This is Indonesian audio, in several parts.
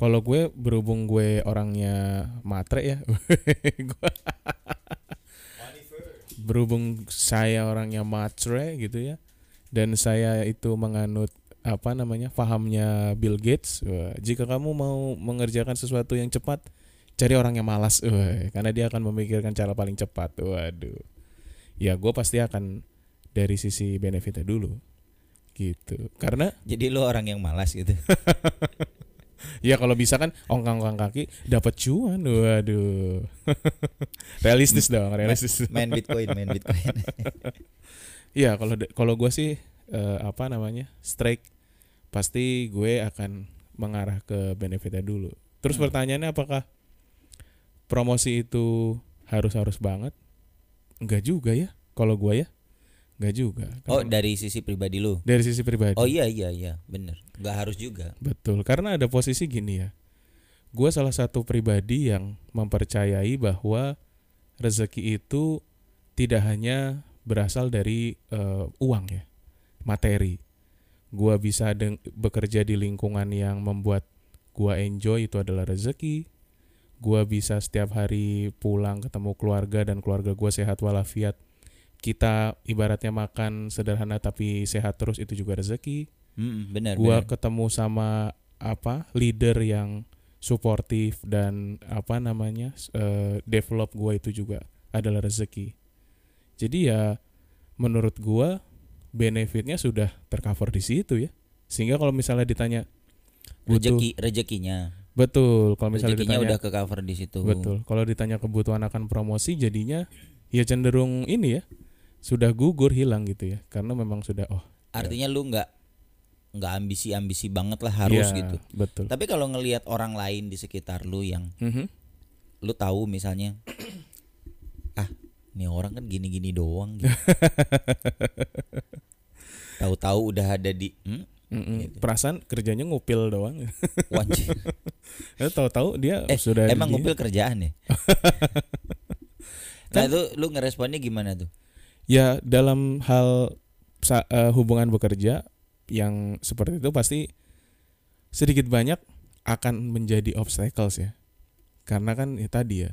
Kalau gue berhubung gue orangnya matre ya, Gua- berhubung saya orangnya matre gitu ya, dan saya itu menganut apa namanya pahamnya Bill Gates. wah, jika kamu mau mengerjakan sesuatu yang cepat, cari orang yang malas, wah, karena dia akan memikirkan cara paling cepat. Waduh, ya gue pasti akan dari sisi benefitnya dulu, gitu. Karena Jadi lu orang yang malas gitu. Ya kalau bisa kan ongkang-ongkang kaki dapat cuan. Waduh. realistis dong, realistis. main Bitcoin, main Bitcoin. Iya, kalau kalau gue sih eh, apa namanya? strike pasti gue akan mengarah ke benefitnya dulu. Terus Hmm. pertanyaannya apakah promosi itu harus-harus banget? Enggak juga ya. Kalau gue ya, enggak juga. Oh, Karena- dari sisi pribadi lu. dari sisi pribadi. Oh iya iya iya, bener. Nggak harus juga. Betul, karena ada posisi gini ya. Gue salah satu pribadi yang mempercayai bahwa rezeki itu tidak hanya berasal dari eh, uang ya, materi. Gue bisa bekerja di lingkungan yang membuat gue enjoy itu adalah rezeki. Gue bisa setiap hari pulang ketemu keluarga dan keluarga gue sehat walafiat. Kita ibaratnya makan sederhana tapi sehat terus itu juga rezeki Mm, bener gua bener. ketemu sama apa leader yang suportif dan apa namanya eh, develop gua itu juga adalah rezeki jadi ya menurut gua benefitnya sudah tercover di situ ya sehingga kalau misalnya ditanya Rezeki rezekinya. betul kalau misalnya Rezekinya ditanya udah ke cover di situ. betul kalau ditanya kebutuhan akan promosi jadinya ya cenderung ini ya sudah gugur hilang gitu ya karena memang sudah oh Artinya lu nggak nggak ambisi-ambisi banget lah harus ya, gitu. betul Tapi kalau ngelihat orang lain di sekitar lu yang Mhm. lu tahu misalnya ah ini orang kan gini-gini doang gitu. Tahu-tahu udah ada di hmm? Mm-mm. Gitu. Perasaan kerjanya ngupil doang. Wajib. Eh, tahu-tahu dia Eh, sudah Emang ngupil kerjaan ya? nah itu lu ngeresponnya gimana tuh? Ya dalam hal eh, hubungan bekerja yang seperti itu pasti sedikit banyak akan menjadi obstacles ya. Karena kan ya tadi ya.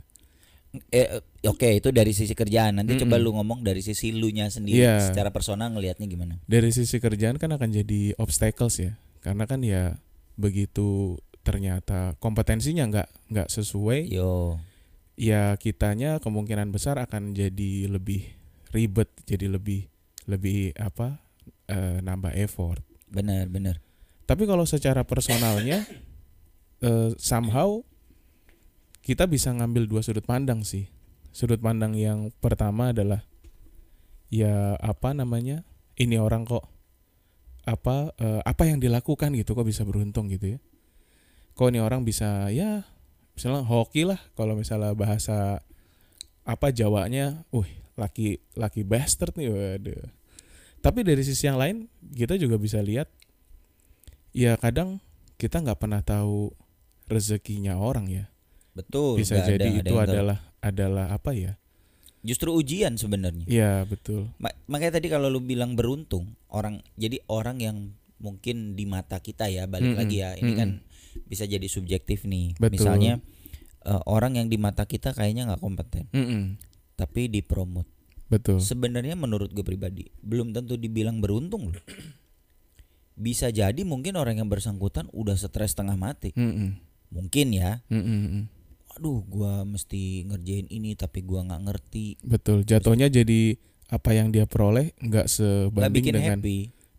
Eh, eh, oke itu dari sisi kerjaan. Nanti coba Mm-mm. lu ngomong dari sisi lu nya sendiri. Iya. Secara personal ngelihatnya gimana? Dari sisi kerjaan kan akan jadi obstacles ya. Karena kan ya begitu ternyata kompetensinya nggak nggak sesuai Yo. ya kitanya kemungkinan besar akan jadi lebih ribet jadi lebih lebih apa eh, nambah effort. Bener bener. tapi kalau secara personalnya eh, somehow kita bisa ngambil dua sudut pandang sih. Sudut pandang yang pertama adalah ya apa namanya ini orang kok apa eh, apa yang dilakukan gitu kok bisa beruntung gitu ya. Kok ini orang bisa ya misalnya hoki lah kalau misalnya bahasa apa Jawanya, wih laki laki bastard nih, waduh. Tapi dari sisi yang lain kita juga bisa lihat, ya kadang kita nggak pernah tahu rezekinya orang ya. Betul. Bisa ada- jadi ada itu yang tahu. adalah adalah apa ya? justru ujian sebenarnya. Ya betul. Ma- makanya tadi kalau lu bilang beruntung, orang jadi orang yang mungkin di mata kita ya balik Mm-mm, lagi ya. Ini mm-mm. kan bisa jadi subjektif nih. Betul. Misalnya eh, orang yang di mata kita kayaknya nggak kompeten, Mm-mm, tapi dipromot. betul. Sebenarnya menurut gue pribadi belum tentu dibilang beruntung loh. Bisa jadi mungkin orang yang bersangkutan udah stres setengah mati. Mm-mm, Mungkin ya. mm-mm, mm-mm. Aduh, gua mesti ngerjain ini tapi gua nggak ngerti. Betul. Jatuhnya jadi apa yang dia peroleh nggak sebanding bikin dengan happy.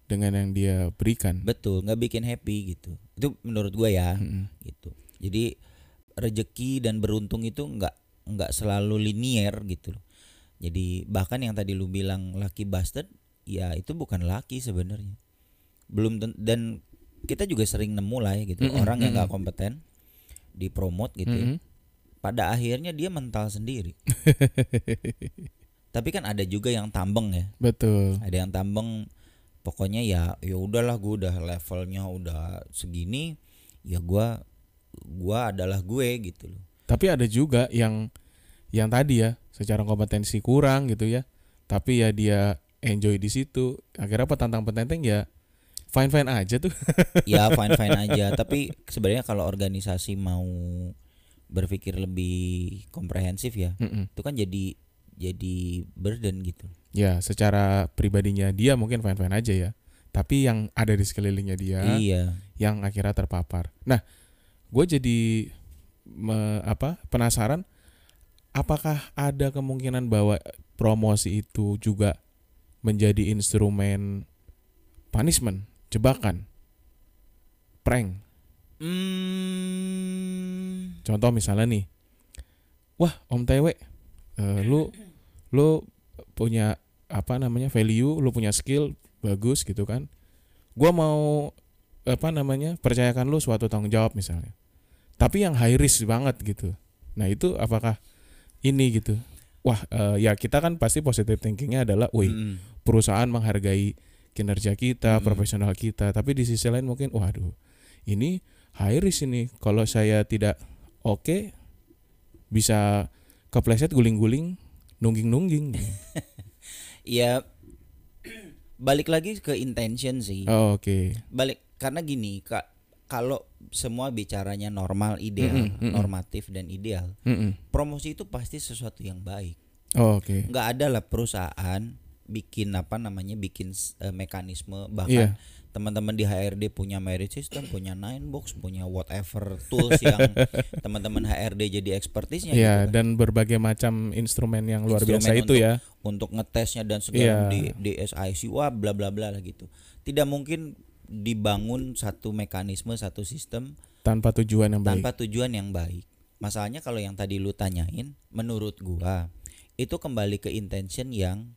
dengan yang dia berikan. Betul, nggak bikin happy gitu. Itu menurut gua ya, Mm-mm. gitu. Jadi rejeki dan beruntung itu nggak nggak selalu linier gitu loh. Jadi bahkan yang tadi lu bilang lucky bastard, ya itu bukan laki sebenarnya. Belum dan kita juga sering nemu lah ya gitu Mm-mm, orang yang nggak kompeten dipromot gitu. ya. Mm-mm. Pada akhirnya dia mental sendiri. Tapi kan ada juga yang tambeng ya. Betul. Ada yang tambeng pokoknya ya ya udahlah gue udah levelnya udah segini ya gua gua adalah gue gitu loh. Tapi ada juga yang yang tadi ya secara kompetensi kurang gitu ya. Tapi ya dia enjoy di situ. Akhirnya apa tantang petenteng ya fine fine aja tuh. ya fine fine aja tapi sebenarnya kalau organisasi mau berpikir lebih komprehensif ya Mm-mm. itu kan jadi jadi burden gitu Ya, secara pribadinya dia mungkin fine fine aja ya. Tapi yang ada di sekelilingnya dia iya yang akhirnya terpapar. Nah, gue jadi me- apa penasaran, apakah ada kemungkinan bahwa promosi itu juga menjadi instrumen punishment, jebakan, prank. hmm, Contoh misalnya nih, wah Om TW, eh, lu lu punya apa namanya value, lu punya skill bagus gitu kan. Gua mau apa namanya percayakan lu suatu tanggung jawab misalnya. Tapi yang high risk banget gitu. Nah itu apakah ini gitu? Wah eh, ya kita kan pasti positive thinkingnya adalah, wih mm, perusahaan menghargai kinerja kita, Mm-mm. profesional kita. Tapi di sisi lain mungkin, waduh, ini high risk ini. Kalau saya tidak oke, bisa kepleset guling-guling, nungging-nungging. ya balik lagi ke intention sih Oh, oke. balik karena gini kak kalau semua bicaranya normal ideal Mm-mm, mm-mm. normatif dan ideal Mm-mm. promosi itu pasti sesuatu yang baik Oh, oke. nggak ada lah perusahaan bikin apa namanya bikin eh, mekanisme bahkan teman-teman di HRD punya merit system punya nine box punya whatever tools yang teman-teman HRD jadi ekspertisnya Iya, gitu kan. dan berbagai macam instrumen yang luar Instrumen biasa itu untuk- ya. untuk ngetesnya dan segala Iya. di DSIC wah bla bla bla gitu tidak mungkin dibangun satu mekanisme satu sistem Tanpa tujuan yang baik. tanpa tujuan yang baik masalahnya kalau yang tadi lu tanyain menurut gua itu kembali ke intention yang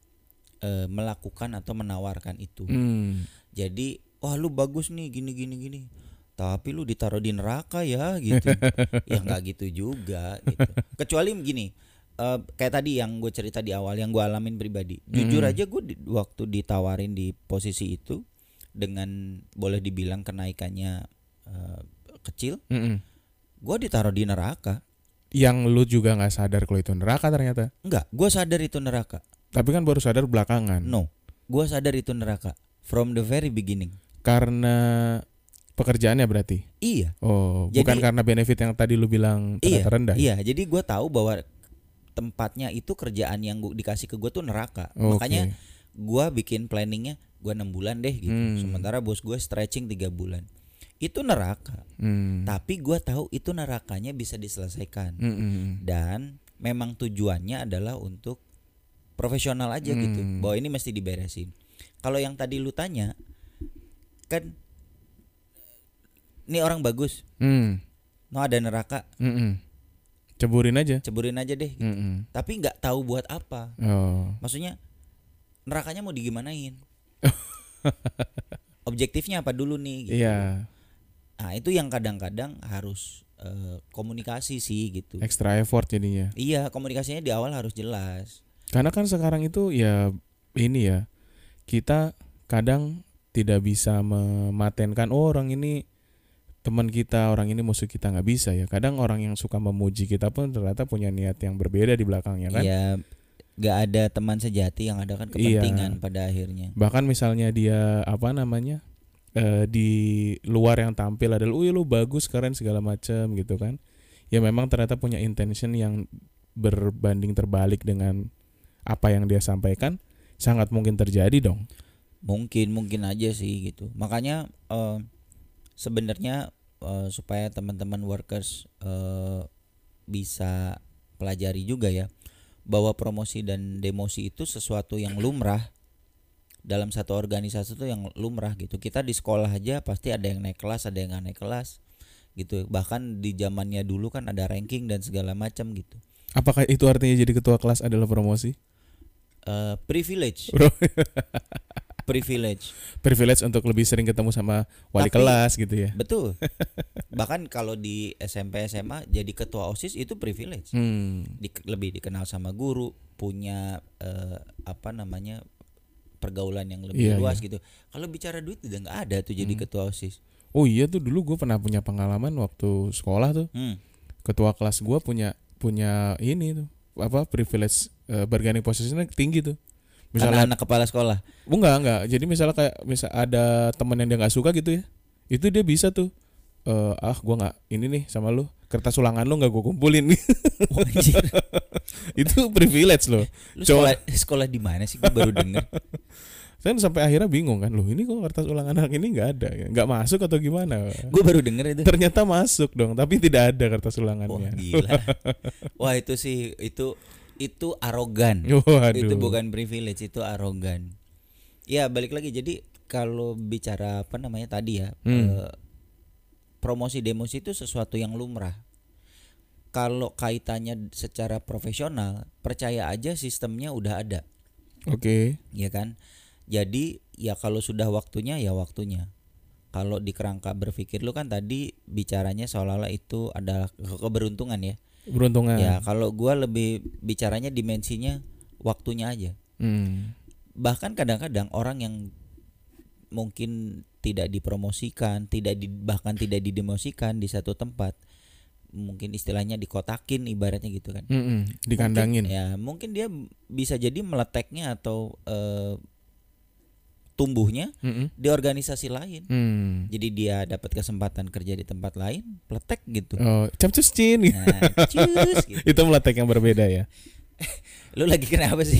eh, melakukan atau menawarkan itu Hmm. jadi wah lu bagus nih gini gini gini tapi lu ditaruh di neraka ya gitu ya nggak gitu juga gitu kecuali gini eh, kayak tadi yang gue cerita di awal yang gue alamin pribadi jujur Mm. aja gue di, waktu ditawarin di posisi itu dengan boleh dibilang kenaikannya eh, kecil Mm-mm. gue ditaruh di neraka Yang lu juga nggak sadar kalau itu neraka ternyata. enggak gue sadar itu neraka Tapi kan baru sadar belakangan. no gue sadar itu neraka from the very beginning Karena pekerjaannya berarti. iya Oh, Jadi- bukan karena benefit yang tadi lu bilang Iya, rendah. Iya, jadi gue tahu bahwa tempatnya itu kerjaan yang gua, dikasih ke gue tuh neraka. Oke. Makanya gue bikin planningnya gue enam bulan deh gitu. Hmm. Sementara bos gue stretching tiga bulan. Itu neraka. Hmm. Tapi gue tahu itu nerakanya bisa diselesaikan. Mm-mm. Dan memang tujuannya adalah untuk profesional aja gitu. Hmm. Bahwa ini mesti diberesin. Kalau yang tadi lu tanya, kan ini orang bagus. Hmm. No ada neraka, Mm-mm. Ceburin aja. ceburin aja deh. Mm-mm. Tapi nggak tahu buat apa. Oh. Maksudnya nerakanya mau digimanain? Objektifnya apa dulu nih? Gitu. Iya, Nah itu yang kadang-kadang harus eh, komunikasi sih gitu. extra effort jadinya. Iya komunikasinya di awal harus jelas. Karena kan sekarang itu ya ini ya. Kita kadang tidak bisa mematenkan oh, orang ini teman kita, orang ini musuh kita nggak bisa ya. Kadang orang yang suka memuji kita pun ternyata punya niat yang berbeda di belakangnya kan. Iya nggak ada teman sejati yang ada kan Iya. kepentingan pada akhirnya. Bahkan misalnya dia apa namanya? eh, di luar yang tampil adalah, "Wih, lu bagus, keren segala macam" gitu kan. Ya memang ternyata punya intention yang berbanding terbalik dengan apa yang dia sampaikan, sangat mungkin terjadi dong. Mungkin mungkin aja sih gitu. Makanya eh, sebenarnya eh, supaya teman-teman workers eh, bisa pelajari juga ya bahwa promosi dan demosi itu sesuatu yang lumrah dalam satu organisasi itu yang lumrah gitu. Kita di sekolah aja pasti ada yang naik kelas, ada yang nggak naik kelas gitu. Bahkan di zamannya dulu kan ada ranking dan segala macam gitu. Apakah itu artinya jadi ketua kelas adalah promosi? Eh, privilege, privilege. privilege untuk lebih sering ketemu sama wali Tapi- kelas gitu ya. Betul. Bahkan kalau di SMP SMA jadi ketua OSIS itu privilege. Hmm. Di- lebih dikenal sama guru, punya eh, apa namanya? pergaulan yang lebih Iya, luas gitu. Kalau bicara duit udah nggak ada tuh jadi Hmm. ketua OSIS. Oh iya tuh dulu gue pernah punya pengalaman waktu sekolah tuh. Hmm. Ketua kelas gue punya punya ini tuh apa privilege eh, bargaining posisinya tinggi tuh. Misalnya anak-anak kepala sekolah. Oh, enggak enggak. Jadi misalnya kayak misal ada temen yang dia nggak suka gitu ya, itu dia bisa tuh. eh ah, gua nggak ini nih sama lu. Kertas ulangan lu nggak gua kumpulin. Wah, anjir. itu privilege loh. Lu sekolah sekolah di mana sih? Gue baru denger. Saya sampai akhirnya bingung kan, loh ini kok kertas ulangan anak ini nggak ada, nggak masuk atau gimana? Gue baru denger itu. Ternyata masuk dong, tapi tidak ada kertas Wah ulangannya. gila. Wah itu sih itu itu arogan. Waduh. Itu bukan privilege, itu arogan. Ya balik lagi. Jadi kalau bicara apa namanya tadi ya, Hmm. eh, promosi demosi itu sesuatu yang lumrah. Kalau kaitannya secara profesional, percaya aja sistemnya udah ada, Oke. ya kan? Jadi ya kalau sudah waktunya ya waktunya. Kalau di kerangka berpikir lu kan tadi bicaranya seolah-olah itu adalah ke- keberuntungan ya. Beruntungan. Ya kalau gua lebih bicaranya dimensinya waktunya aja. Hmm. Bahkan kadang-kadang orang yang mungkin tidak dipromosikan, tidak di, bahkan tidak didemosikan di satu tempat, mungkin istilahnya dikotakin ibaratnya gitu kan. Mm-mm, Dikandangin. Mungkin, ya mungkin dia bisa jadi meleteknya atau eh, tumbuhnya Mm-mm. di organisasi lain. Hmm. Jadi dia dapat kesempatan kerja di tempat lain, peletek gitu. Oh, capcus cin. Nah, gitu. itu meletek yang berbeda ya. Lu lagi kenapa sih?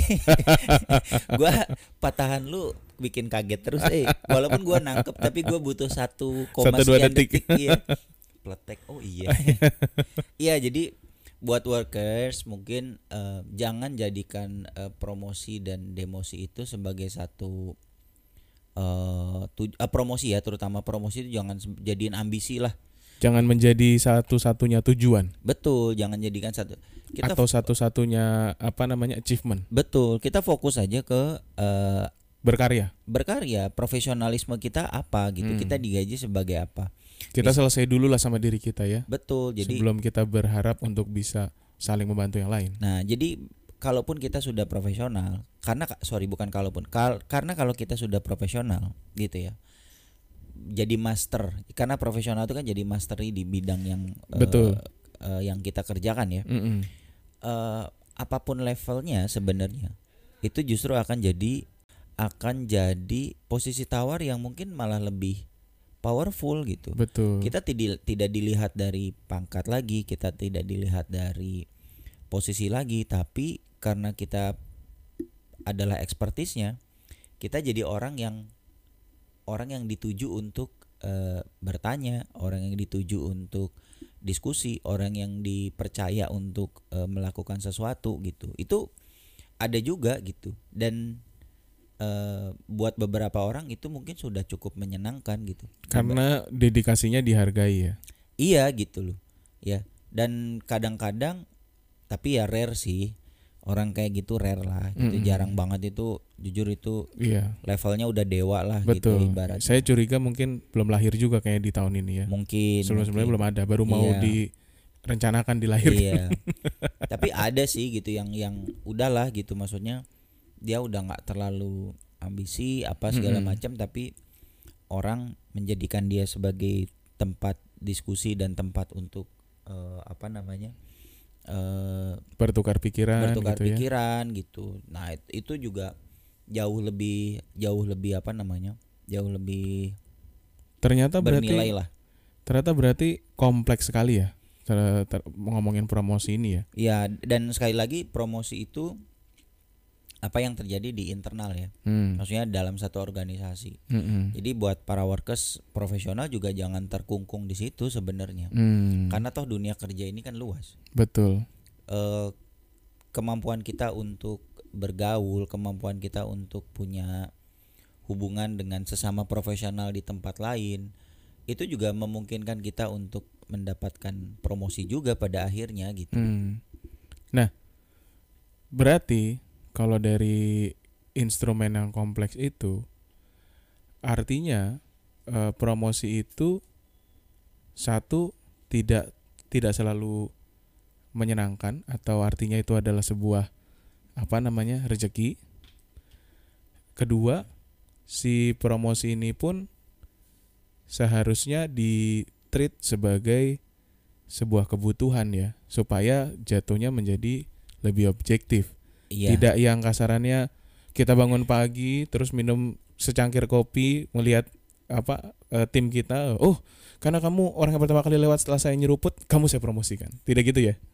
gua patahan lu bikin kaget terus eh walaupun gua nangkep tapi gua butuh satu koma Satu, dua sekian detik. iya. Pletek. Oh iya. Iya, jadi buat workers mungkin eh, jangan jadikan eh, promosi dan demosi itu sebagai satu eh tu- eh, promosi ya, terutama promosi itu jangan jadiin ambisi lah. Jangan menjadi satu-satunya tujuan Betul, jangan jadikan satu kita atau satu-satunya apa namanya achievement betul, kita fokus aja ke eh, berkarya. berkarya profesionalisme kita apa gitu Hmm. kita digaji sebagai apa Kita Bisa- selesai dulu lah sama diri kita ya. betul jadi sebelum kita berharap untuk bisa saling membantu yang lain. nah jadi kalaupun kita sudah profesional karena ka- sorry bukan kalaupun kal- karena kalau kita sudah profesional gitu ya jadi master karena profesional itu kan jadi mastery di bidang yang Betul. eh, yang kita kerjakan ya Mm-mm. eh, apa pun levelnya sebenarnya itu justru akan jadi akan jadi posisi tawar yang mungkin malah lebih powerful gitu Betul. kita tidak tidak dilihat dari pangkat lagi kita tidak dilihat dari posisi lagi tapi karena kita adalah ekspertisnya kita jadi orang yang orang yang dituju untuk eh, bertanya orang yang dituju untuk diskusi orang yang dipercaya untuk eh, melakukan sesuatu gitu itu ada juga gitu dan eh, buat beberapa orang itu mungkin sudah cukup menyenangkan gitu Karena dedikasinya dihargai ya. Iya gitu loh. Ya. Dan kadang-kadang tapi ya rare sih. Orang kayak gitu rare lah gitu. Mm-mm. Jarang banget itu jujur itu Iya. levelnya udah dewa lah gitu Betul. ibarat. Saya curiga mungkin belum lahir juga kayak di tahun ini ya. Mungkin Sebelum-sebelumnya mungkin. belum ada, baru mau Iya. direncanakan dilahirkan. Iya. tapi ada sih gitu yang yang udahlah gitu maksudnya dia udah nggak terlalu ambisi apa segala Mm-mm. macam tapi orang menjadikan dia sebagai tempat diskusi dan tempat untuk eh, apa namanya? Eh Bertukar pikiran bertukar gitu ya. pikiran gitu. Nah, it- itu juga jauh lebih jauh lebih apa namanya? Jauh lebih Ternyata berarti bernilai lah. ternyata berarti kompleks sekali ya. Ter- ter- ngomongin promosi ini ya. Ya, dan sekali lagi promosi itu apa yang terjadi di internal ya. Hmm. Maksudnya dalam satu organisasi. Mm-mm. Jadi buat para workers profesional juga jangan terkungkung di situ sebenarnya. Hmm. Karena toh dunia kerja ini kan luas. Betul. eh, kemampuan kita untuk bergaul, kemampuan kita untuk punya hubungan dengan sesama profesional di tempat lain, itu juga memungkinkan kita untuk mendapatkan promosi juga pada akhirnya gitu. Hmm. Nah, berarti kalau dari instrumen yang kompleks itu artinya eh, promosi itu satu tidak tidak selalu menyenangkan atau artinya itu adalah sebuah apa namanya rezeki. Kedua, si promosi ini pun seharusnya di treat sebagai sebuah kebutuhan ya supaya jatuhnya menjadi lebih objektif Iya. tidak yang kasarannya kita bangun pagi terus minum secangkir kopi melihat apa eh, tim kita oh karena kamu orang yang pertama kali lewat setelah saya nyeruput kamu saya promosikan. Tidak gitu ya?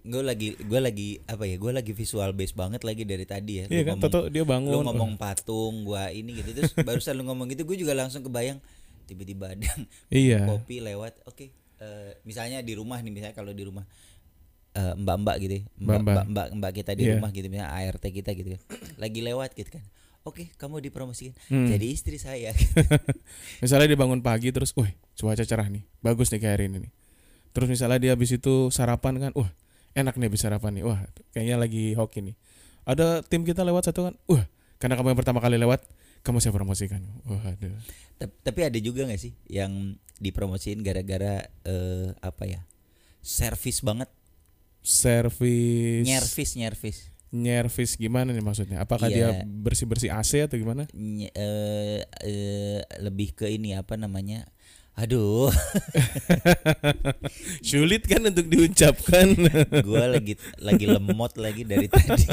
Gue lagi gue lagi apa ya gue lagi visual base banget lagi dari tadi ya. Iya kan ngomong, Toto dia bangun. lu ngomong patung gua ini gitu terus barusan lu ngomong gitu gue juga langsung kebayang tiba-tiba ada iya. kopi lewat oke eh, misalnya di rumah nih misalnya kalau di rumah eh, mbak-mbak gitu ya, mbak, Mbak-mbak. mbak, mbak, mbak kita di Iya. rumah gitu misalnya ART kita gitu kan. Lagi lewat gitu kan. Oke kamu dipromosikan Hmm. jadi istri saya. Misalnya dia bangun pagi terus wah cuaca cerah nih. Bagus nih kayak hari ini nih. Terus misalnya dia habis itu sarapan kan wah enak nih habis sarapan nih. Wah kayaknya lagi hoki nih. Ada tim kita lewat satu kan wah karena kamu yang pertama kali lewat kamu saya promosikan. Wah aduh tapi ada juga nggak sih yang dipromosiin gara-gara eh, apa ya servis banget servis nyervis nyervis nyervis gimana nih maksudnya? Apakah dia Iya. bersih bersih AC atau gimana? Nye- eh, eh, lebih ke ini apa namanya? Aduh. Sulit kan untuk diucapkan? Gue lagi lagi lemot lagi dari tadi.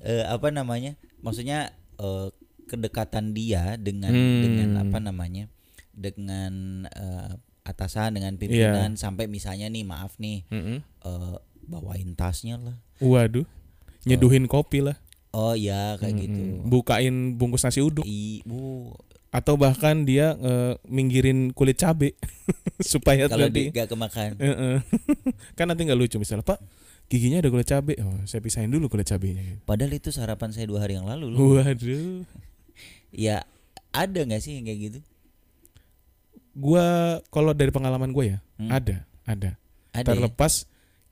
Eh, apa namanya? Maksudnya eh, kedekatan dia dengan Hmm. dengan apa namanya? Dengan eh, atasan dengan pimpinan sampai misalnya nih maaf nih Mm-mm. eh, bawain tasnya lah. Waduh nyeduhin kopi lah. Oh ya kayak Mm-mm. gitu. Bukain bungkus nasi uduk. Ibu atau bahkan dia eh, minggirin kulit cabe supaya kalau nanti gak kemakan. Heeh. kan nanti nggak lucu misalnya pak giginya ada kulit cabe. Oh saya pisahin dulu kulit cabenya. Padahal itu sarapan saya dua hari yang lalu loh. Waduh. Ya ada nggak sih yang kayak gitu? Gua kalau dari pengalaman gue ya Hmm. ada ada. Ada ya?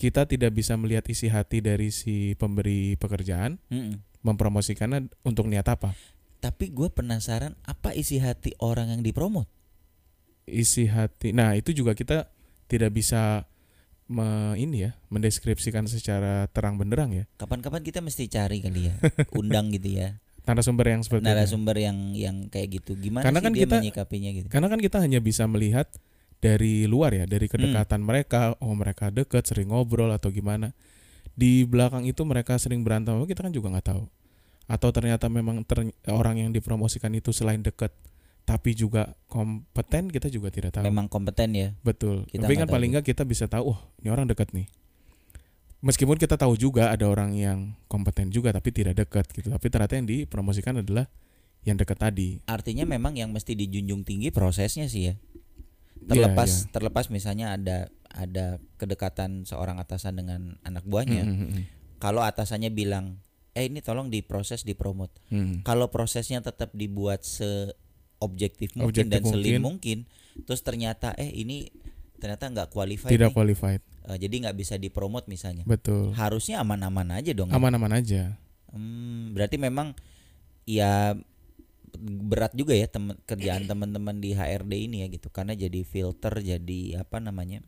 Kita tidak bisa melihat isi hati dari si pemberi pekerjaan Mm-mm. mempromosikannya untuk niat apa? Tapi gue penasaran apa isi hati orang yang dipromot? Isi hati nah itu juga kita tidak bisa me, ini ya mendeskripsikan secara terang benderang ya. Kapan-kapan kita mesti cari kali ya undang gitu ya. Narasumber yang seperti itu. narasumber yang yang kayak gitu. Gimana Karena sih kan dia kita- menyikapinya gitu? Karena kan kita hanya bisa melihat dari luar ya, dari kedekatan mereka, oh mereka deket, sering ngobrol atau gimana. Di belakang itu mereka sering berantem, apa kita kan juga nggak tahu. Atau ternyata memang ter- orang yang dipromosikan itu selain deket, tapi juga kompeten, kita juga tidak tahu. memang kompeten ya Betul. kita tapi kan tahu. paling nggak kita bisa tahu, oh ini orang dekat nih. Meskipun kita tahu juga ada orang yang kompeten juga, tapi tidak dekat gitu. Tapi ternyata yang dipromosikan adalah yang dekat tadi. artinya memang yang mesti dijunjung tinggi prosesnya sih ya Iya, terlepas iya. terlepas misalnya ada ada kedekatan seorang atasan dengan anak buahnya Mm, mm, mm, kalau atasannya bilang eh ini tolong diproses dipromot mm. kalau prosesnya tetap dibuat seobjektif mungkin Objektif dan selim mungkin. mungkin terus ternyata eh ini ternyata nggak qualified Tidak nih. qualified. Eh, jadi nggak bisa dipromot misalnya Betul. harusnya aman-aman aja dong ya? Aman-aman aja. Hmm, berarti memang ya berat juga ya temen, kerjaan teman-teman di HRD ini ya gitu karena jadi filter jadi apa namanya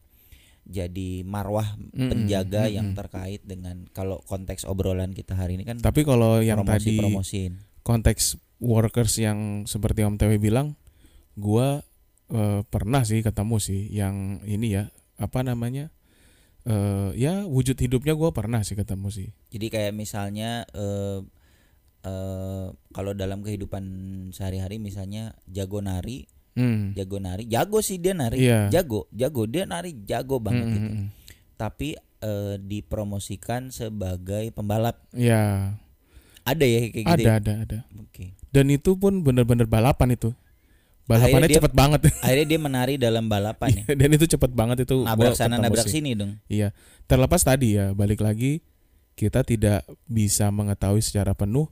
jadi marwah penjaga yang mm-mm. terkait dengan kalau konteks obrolan kita hari ini kan Tapi kalau yang promosi tadi promosiin konteks workers yang seperti Om Tewe bilang, gua eh, pernah sih ketemu sih yang ini ya, apa namanya? eh ya wujud hidupnya gua pernah sih ketemu sih. jadi kayak misalnya eh eh kalau dalam kehidupan sehari-hari misalnya jago nari Hmm. jago nari jago sih dia nari Iya. jago jago dia nari jago banget Mm, gitu mm, mm. tapi eh, dipromosikan sebagai pembalap Ya, ada ya kayak gitu ada ya? ada ada. oke Dan itu pun bener-bener balapan itu. Balapannya dia- cepet banget. akhirnya dia menari dalam balapan ya Dan itu cepet banget itu. nabrak sana nabrak sini dong Iya, terlepas tadi ya, balik lagi kita tidak bisa mengetahui secara penuh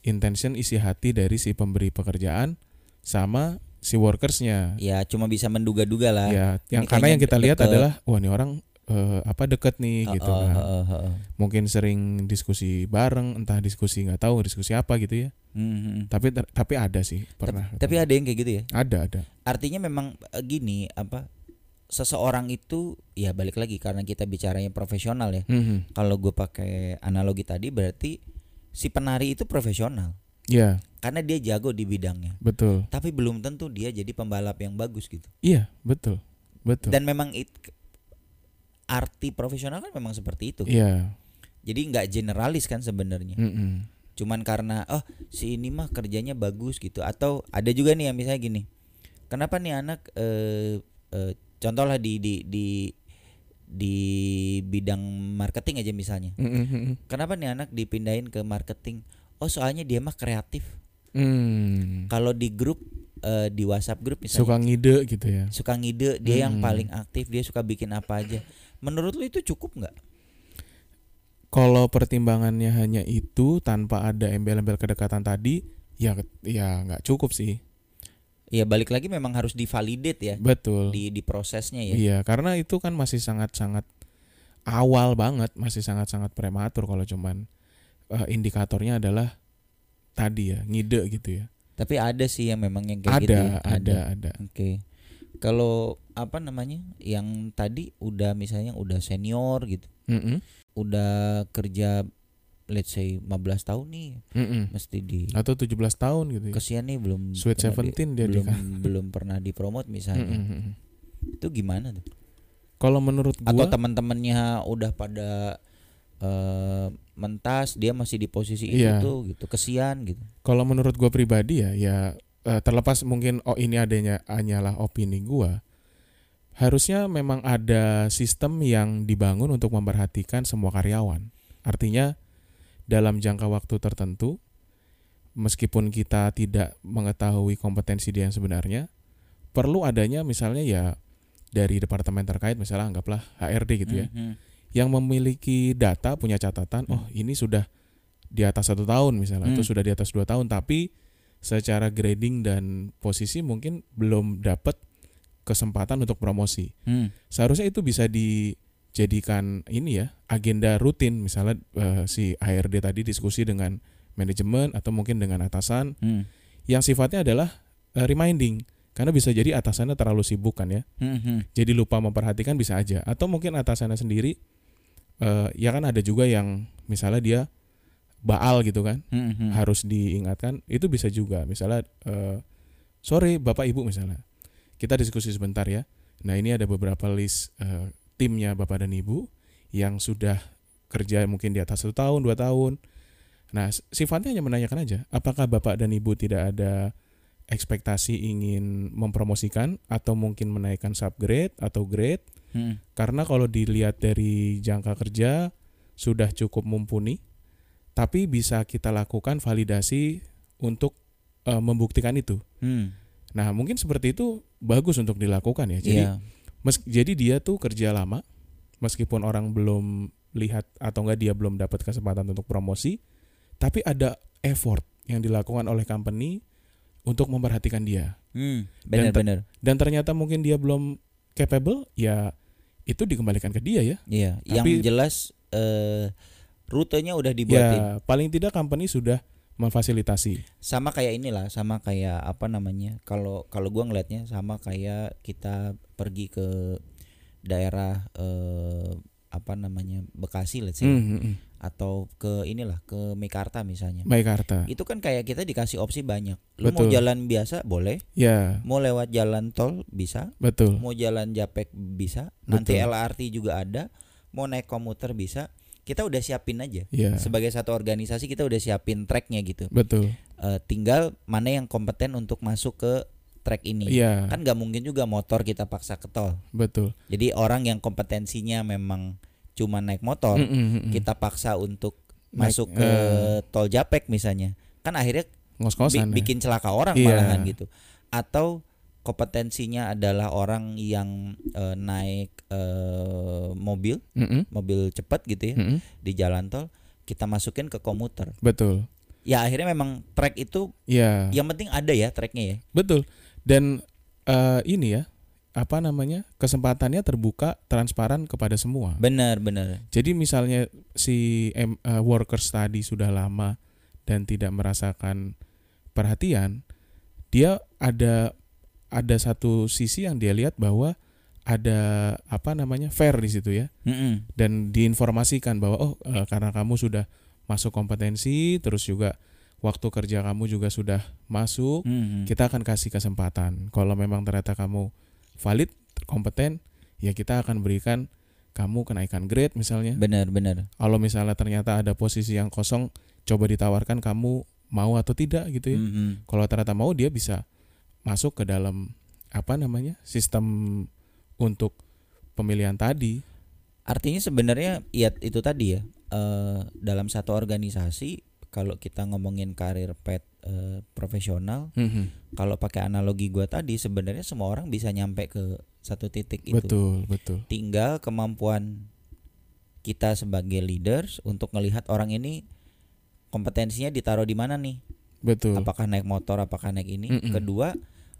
intention isi hati dari si pemberi pekerjaan sama si workersnya. ya cuma bisa menduga-duga lah Ya, yang Ini karena yang kita lihat deket. adalah wah ini orang eh, apa deket nih Heeh, gitu kan. heeh, heeh. Mungkin sering diskusi bareng, entah diskusi nggak tahu diskusi apa gitu ya. Hmm, hmm. Tapi ter- tapi ada sih pernah. tapi ada yang kayak gitu ya ada ada. artinya memang eh, gini apa seseorang itu ya balik lagi karena kita bicaranya profesional ya Mhm. kalau gue pakai analogi tadi berarti si penari itu profesional Iya, karena dia jago di bidangnya betul. tapi belum tentu dia jadi pembalap yang bagus gitu Iya, betul. Betul. dan memang it, arti profesional kan memang seperti itu Iya. Jadi nggak generalis kan sebenarnya. Mm-mm. Cuman karena oh si ini mah kerjanya bagus gitu atau ada juga nih yang misalnya gini. Kenapa nih anak eh eh, contohlah di di di di bidang marketing aja misalnya. Mm-mm. Kenapa nih anak dipindahin ke marketing? Oh soalnya dia mah kreatif. Mm. Kalau di grup eh, di WhatsApp grup misalnya Suka ngide gitu ya. suka ngide dia yang Hmm. paling aktif dia suka bikin apa aja. Menurut lu itu cukup nggak? Kalau pertimbangannya hanya itu tanpa ada embel-embel kedekatan tadi, ya ya nggak cukup sih. Ya balik lagi memang harus divalidate ya Betul. di di prosesnya ya. Iya, karena itu kan masih sangat-sangat awal banget, masih sangat-sangat prematur kalau cuman eh, indikatornya adalah tadi ya, ngide gitu ya. Tapi ada sih yang memang yang kayak Ada, gitu. ya. ada, ada. Oke. Kalau apa namanya? Yang tadi udah misalnya udah senior gitu. Mm-mm, Udah kerja let's say 15 tahun nih mm-mm. mesti di Atau 17 tahun gitu ya. kesian nih belum Sweet pernah di- Seventeen dia belum belum pernah dipromot misalnya. Mm-mm. Itu gimana tuh? Kalau menurut Atau gua teman-temannya udah pada eh, mentas dia masih di posisi itu Iya. tuh gitu. Kesian gitu. kalau menurut gua pribadi ya ya eh, terlepas mungkin oh ini adanya hanyalah opini gua harusnya memang ada sistem yang dibangun untuk memperhatikan semua karyawan artinya dalam jangka waktu tertentu meskipun kita tidak mengetahui kompetensi dia yang sebenarnya perlu adanya misalnya ya dari departemen terkait misalnya anggaplah HRD gitu ya Mhm. yang memiliki data punya catatan Hmm. oh ini sudah di atas satu tahun misalnya atau Hmm. sudah di atas dua tahun tapi secara grading dan posisi mungkin belum dapat kesempatan untuk promosi Hmm. seharusnya itu bisa dijadikan ini ya agenda rutin. Misalnya eh, si HRD tadi diskusi dengan manajemen atau mungkin dengan atasan. Hmm. yang sifatnya adalah eh, reminding. Karena bisa jadi atasannya terlalu sibuk kan ya. Mhm. jadi lupa memperhatikan bisa aja. Atau mungkin atasannya sendiri eh, ya kan ada juga yang misalnya dia baal gitu kan Mhm. harus diingatkan. Itu bisa juga. Misalnya eh, sore bapak ibu misalnya. Kita diskusi sebentar ya. Nah ini ada beberapa list eh, timnya bapak dan ibu yang sudah kerja mungkin di atas satu tahun dua tahun nah sifatnya hanya menanyakan aja apakah bapak dan ibu tidak ada ekspektasi ingin mempromosikan atau mungkin menaikkan subgrade atau grade Mhm. karena kalau dilihat dari jangka kerja sudah cukup mumpuni, tapi bisa kita lakukan validasi untuk eh, membuktikan itu. Hmm. Nah, mungkin seperti itu bagus untuk dilakukan ya. Jadi, Iya. Mes- jadi dia tuh kerja lama, meskipun orang belum lihat atau enggak dia belum dapat kesempatan untuk promosi, tapi ada effort yang dilakukan oleh company untuk memperhatikan dia. Hmm. Dan te- Benar-benar. Dan ternyata mungkin dia belum capable, ya itu dikembalikan ke dia ya. Iya. Tapi- Yang jelas eh rutenya udah dibuatin. Ya, paling tidak company sudah memfasilitasi. Sama kayak inilah, sama kayak apa namanya? Kalau kalau gua ngelihatnya sama kayak kita pergi ke daerah eh apa namanya? Bekasi let's say Hmm, hmm, atau ke inilah ke Mekarta misalnya. Baik Arta. Itu kan kayak kita dikasih opsi banyak. Lu mau Betul. jalan biasa boleh, Ya, mau lewat jalan tol bisa, betul. mau jalan Japek bisa, nanti Betul. LRT juga ada, mau naik komuter bisa. Kita udah siapin aja. Ya, Sebagai satu organisasi kita udah siapin tracknya gitu. betul. Eh, tinggal mana yang kompeten untuk masuk ke track ini. Iya, Kan nggak mungkin juga motor kita paksa ke tol. betul. Jadi orang yang kompetensinya memang cuma naik motor, Mm, mm, mm, mm. kita paksa untuk Naik, masuk ke eh, tol Japek misalnya. Kan akhirnya bi- ngos-ngosan. ya. bikin celaka orang Iya. malahan gitu. Atau kompetensinya adalah orang yang eh, naik eh, mobil, Mm, mm, mobil cepat gitu ya mm, mm. di jalan tol, kita masukin ke komuter. Betul. Ya akhirnya memang track itu Ya, yang penting ada ya tracknya ya. betul. Dan eh, ini ya, apa namanya? Kesempatannya terbuka, transparan kepada semua. Benar benar. Jadi misalnya si em- eh, workers tadi sudah lama dan tidak merasakan perhatian, dia ada ada satu sisi yang dia lihat bahwa ada apa namanya fair di situ ya Mm-mm. dan diinformasikan bahwa oh eh, karena kamu sudah masuk kompetensi terus juga waktu kerja kamu juga sudah masuk Mm-mm. kita akan kasih kesempatan kalau memang ternyata kamu valid kompeten ya kita akan berikan kamu kenaikan grade misalnya. benar benar Kalau misalnya ternyata ada posisi yang kosong, coba ditawarkan kamu mau atau tidak gitu ya. Mhm. Kalau ternyata mau dia bisa masuk ke dalam apa namanya sistem untuk pemilihan tadi. artinya sebenarnya ya itu tadi ya eh, dalam satu organisasi kalau kita ngomongin karir pet eh, profesional Mhm. kalau pakai analogi gua tadi sebenarnya semua orang bisa nyampe ke satu titik itu Betul betul. tinggal kemampuan kita sebagai leaders untuk melihat orang ini kompetensinya ditaruh di mana nih Betul. apakah naik motor apakah naik ini Mm-mm. kedua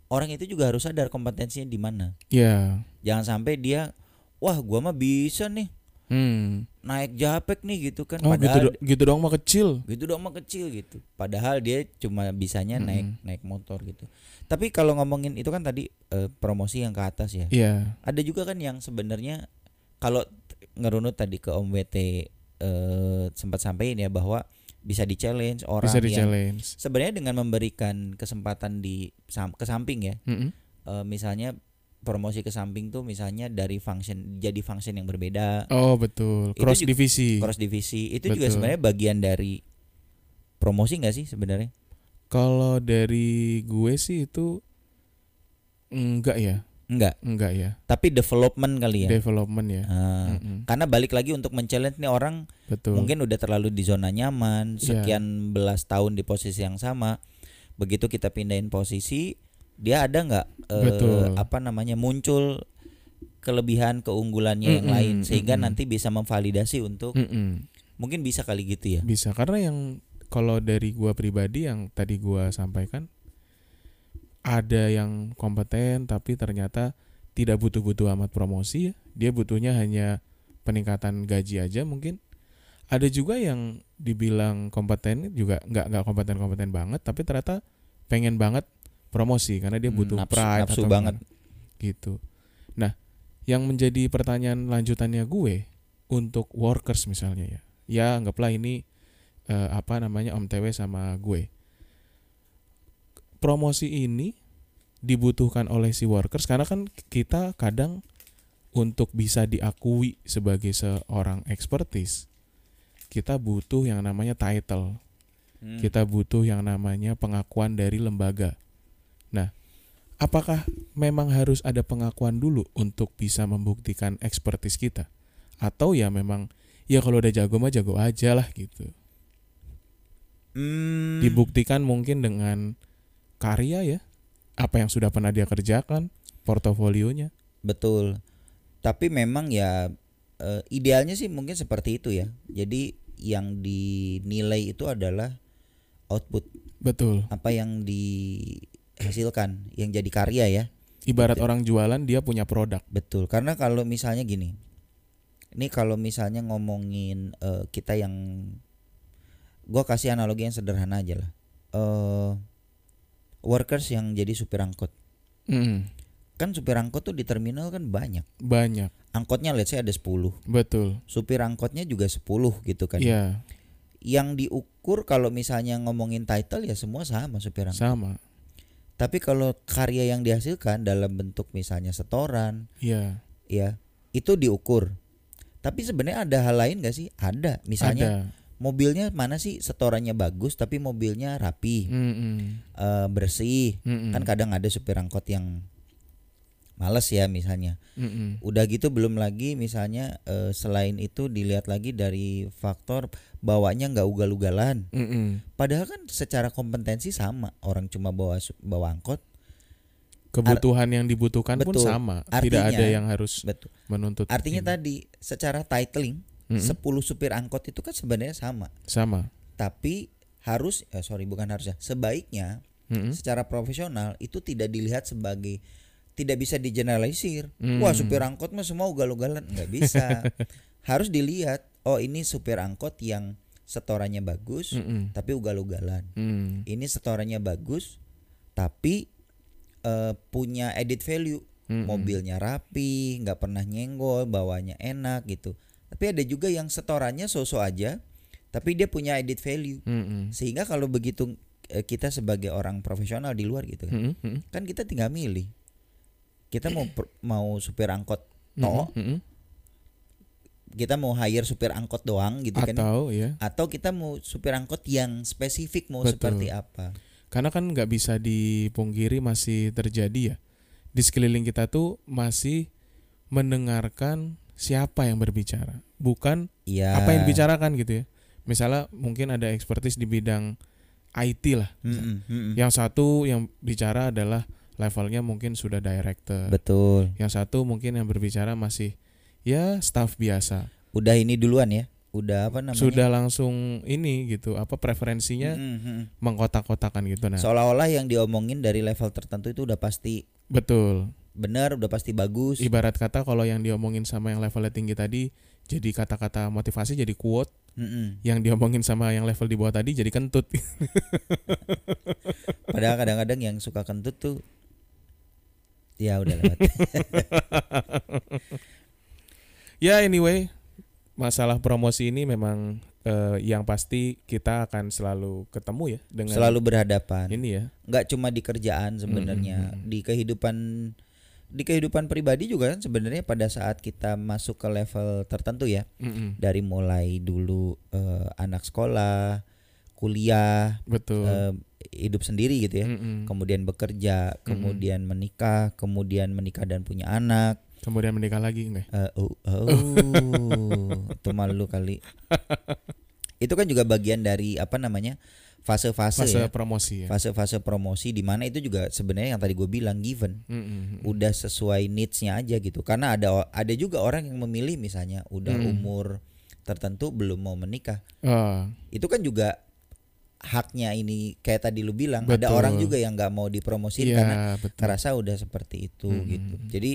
orang itu juga harus sadar kompetensinya di mana Ya. jangan sampai dia wah gua mah bisa nih Hmm. naik japek nih gitu kan Oh gitu, do- gitu dong mah kecil. gitu dong mah kecil gitu padahal dia cuma bisanya naik Mm-mm. naik motor gitu tapi kalau ngomongin itu kan tadi eh, promosi yang ke atas ya Iya. ada juga kan yang sebenarnya kalau ngerunut tadi ke Om WT eh, sempat sampaikan ya bahwa bisa di challenge orang Bisa di yang challenge. sebenarnya dengan memberikan kesempatan di ke samping ya Mm-mm. eh, misalnya promosi ke samping tuh misalnya dari function jadi function yang berbeda Oh betul. Itu Cross juga- divisi. cross divisi itu juga Betul. sebenarnya bagian dari promosi nggak sih sebenarnya Kalau dari gue sih itu enggak ya, enggak enggak ya. tapi development kali ya Development ya. Mm-mm. karena balik lagi untuk men-challenge nih orang Betul. mungkin udah terlalu di zona nyaman Iya. sekian belas tahun di posisi yang sama begitu kita pindahin posisi dia ada nggak Betul. apa namanya muncul kelebihan keunggulannya yang Mm-mm, lain sehingga mm-mm. nanti bisa memvalidasi untuk Mm-mm. mungkin bisa kali gitu ya Bisa karena yang kalau dari gua pribadi yang tadi gua sampaikan ada yang kompeten tapi ternyata tidak butuh-butuh amat promosi ya. Dia butuhnya hanya peningkatan gaji aja mungkin. Ada juga yang dibilang kompeten juga nggak nggak kompeten-kompeten banget tapi ternyata pengen banget promosi karena dia Hmm, butuh nafsu- pride nafsu atau banget. gitu. Nah, yang menjadi pertanyaan lanjutannya gue untuk workers misalnya ya. Ya anggaplah ini eh, apa namanya Om TW sama gue. Promosi ini dibutuhkan oleh si workers karena kan kita kadang untuk bisa diakui sebagai seorang expertise kita butuh yang namanya title Hmm. kita butuh yang namanya pengakuan dari lembaga. Nah, apakah memang harus ada pengakuan dulu untuk bisa membuktikan ekspertis kita? Atau ya memang ya kalau udah jago mah jago aja lah gitu. Hmm, Dibuktikan mungkin dengan karya ya, apa yang sudah pernah dia kerjakan, portofolionya. betul tapi memang ya eh, idealnya sih mungkin seperti itu ya jadi yang dinilai itu adalah output Betul. apa yang dihasilkan yang jadi karya ya Ibarat Betul. orang jualan dia punya produk. betul karena kalau misalnya gini ini kalau misalnya ngomongin eh, kita yang gua kasih analogi yang sederhana aja lah eh workers yang jadi supir angkot. Mm, kan supir angkot tuh di terminal kan banyak. Banyak. angkotnya let's say ada 10 Betul. supir angkotnya juga 10 gitu kan. Iya, yang diukur kalau misalnya ngomongin title ya semua sama supir angkot. Sama. tapi kalau karya yang dihasilkan dalam bentuk misalnya setoran Iya, ya itu diukur. Tapi sebenarnya ada hal lain gak sih? Ada. Misalnya ada. Mobilnya mana sih setorannya bagus tapi mobilnya rapi Mm-mm. eh, bersih Mm-mm. kan kadang ada supir angkot yang males ya misalnya Mm-mm. udah gitu belum lagi misalnya eh, selain itu dilihat lagi dari faktor bawanya nggak ugal-ugalan Mm-mm. padahal kan secara kompetensi sama orang cuma bawa bawa angkot Kebutuhan yang dibutuhkan pun Betul. sama. Tidak Artinya- ada yang harus betul menuntut. artinya ini. tadi secara titling Mm-mm. 10 supir angkot itu kan sebenarnya sama sama. tapi harus eh, sorry bukan harusnya sebaiknya Mm-mm. secara profesional itu tidak dilihat sebagai tidak bisa digeneralisir. Hmm. Wah, supir angkot mah semua ugal-ugalan, nggak bisa. Harus dilihat, oh ini supir angkot yang setorannya bagus Mm-mm. tapi ugal-ugalan. Mm. Ini setorannya bagus tapi eh, punya edit value. Mm-mm. Mobilnya rapi, nggak pernah nyenggol, bawanya enak gitu. Tapi ada juga yang setorannya so-so aja tapi dia punya edit value. Mm-mm. Sehingga kalau begitu eh, kita sebagai orang profesional di luar gitu kan. Mm-mm. kan kita tinggal milih. Kita mau mau supir angkot tok Mm-mm. kita mau hire supir angkot doang gitu kan ya. atau ya atau kita mau supir angkot yang spesifik mau Betul. seperti apa karena kan nggak bisa dipungkiri masih terjadi ya di sekeliling kita tuh masih mendengarkan siapa yang berbicara? Bukan Iya. apa yang dibicarakan gitu ya. Misalnya mungkin ada expertise di bidang IT lah. Mm-mm, mm-mm. yang satu yang bicara adalah levelnya mungkin sudah director. Betul. Yang satu mungkin yang berbicara masih ya staff biasa. Udah ini duluan ya? Udah apa namanya? Sudah langsung ini gitu apa preferensinya mm-mm. mengkotak-kotakan gitu. Nah. Seolah-olah yang diomongin dari level tertentu itu udah pasti betul benar udah pasti bagus. Ibarat kata kalau yang diomongin sama yang levelnya tinggi tadi jadi kata-kata motivasi jadi quote. Mm-mm. yang diomongin sama yang level di bawah tadi jadi kentut. Padahal kadang-kadang yang suka kentut tuh ya udah lewat. Ya anyway masalah promosi ini memang eh, yang pasti kita akan selalu ketemu ya dengan selalu berhadapan. ini ya. Nggak cuma di kerjaan sebenarnya Mm-mm. di kehidupan di kehidupan pribadi juga kan sebenarnya pada saat kita masuk ke level tertentu ya. Mm-mm. dari mulai dulu eh, anak sekolah kuliah betul. eh, hidup sendiri gitu ya. Mm-mm. kemudian bekerja kemudian menikah kemudian menikah dan punya anak. Kemudian menikah lagi enggak? Eh, oh, oh. Itu malu kali. Itu kan juga bagian dari apa namanya fase-fase fase ya promosi ya fase-fase promosi di mana itu juga sebenarnya yang tadi gue bilang given Mm-mm. udah sesuai needs-nya aja gitu karena ada ada juga orang yang memilih misalnya udah Mm. umur tertentu belum mau menikah Ah, itu kan juga haknya ini kayak tadi lu bilang ada Betul. orang juga yang nggak mau dipromosin karena iya betul ngerasa udah seperti itu Mm. gitu jadi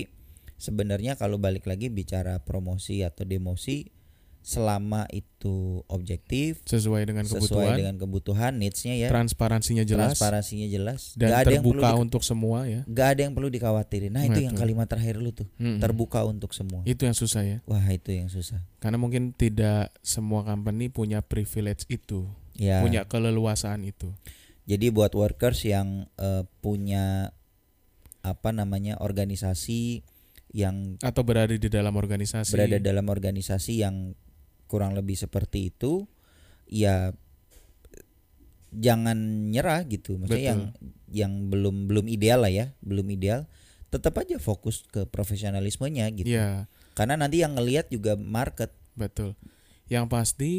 sebenarnya kalau balik lagi bicara promosi atau demosi selama itu objektif sesuai dengan sesuai kebutuhan. dengan kebutuhan needs-nya ya. Transparansinya jelas. Transparansinya jelas. Dan Nggak ada yang perlu terbuka di- untuk semua ya. Nggak ada yang perlu dikhawatirin. Nah itu yang Betul. kalimat terakhir lu tuh. Mm-mm. terbuka untuk semua. Itu yang susah ya. Wah itu yang susah. Karena mungkin tidak semua company punya privilege itu. Ya. Punya keleluasaan itu. Jadi buat workers yang eh, punya apa namanya organisasi yang atau berada di dalam organisasi. Berada dalam organisasi yang kurang lebih seperti itu ya jangan nyerah gitu. Maksudnya Betul. yang yang belum belum ideal lah ya belum ideal tetap aja fokus ke profesionalismenya gitu. Ya karena nanti yang ngelihat juga market. Betul. Yang pasti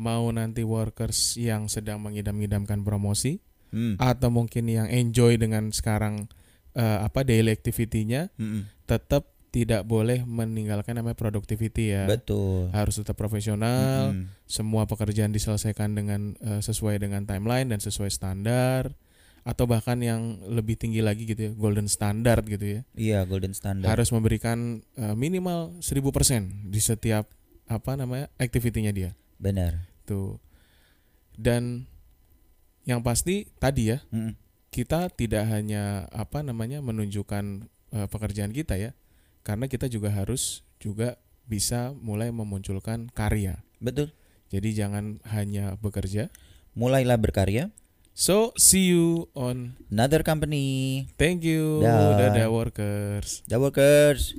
mau nanti workers yang sedang mengidam-idamkan promosi Hmm, atau mungkin yang enjoy dengan sekarang eh, apa daily activity-nya mm-mm. tetap tidak boleh meninggalkan namanya productivity ya. Betul. Harus tetap profesional Mm-mm. semua pekerjaan diselesaikan dengan eh, sesuai dengan timeline dan sesuai standar atau bahkan yang lebih tinggi lagi gitu ya golden standard gitu ya. Iya golden standard. Harus memberikan eh, minimal 1000% di setiap apa namanya activity-nya dia. Benar. Tuh. Dan yang pasti tadi ya Mm-mm. kita tidak hanya apa namanya menunjukkan eh, pekerjaan kita ya karena kita juga harus juga bisa mulai memunculkan karya. Betul. Jadi jangan hanya bekerja. Mulailah berkarya. So see you on another company. Thank you. Dah. dadah workers. The workers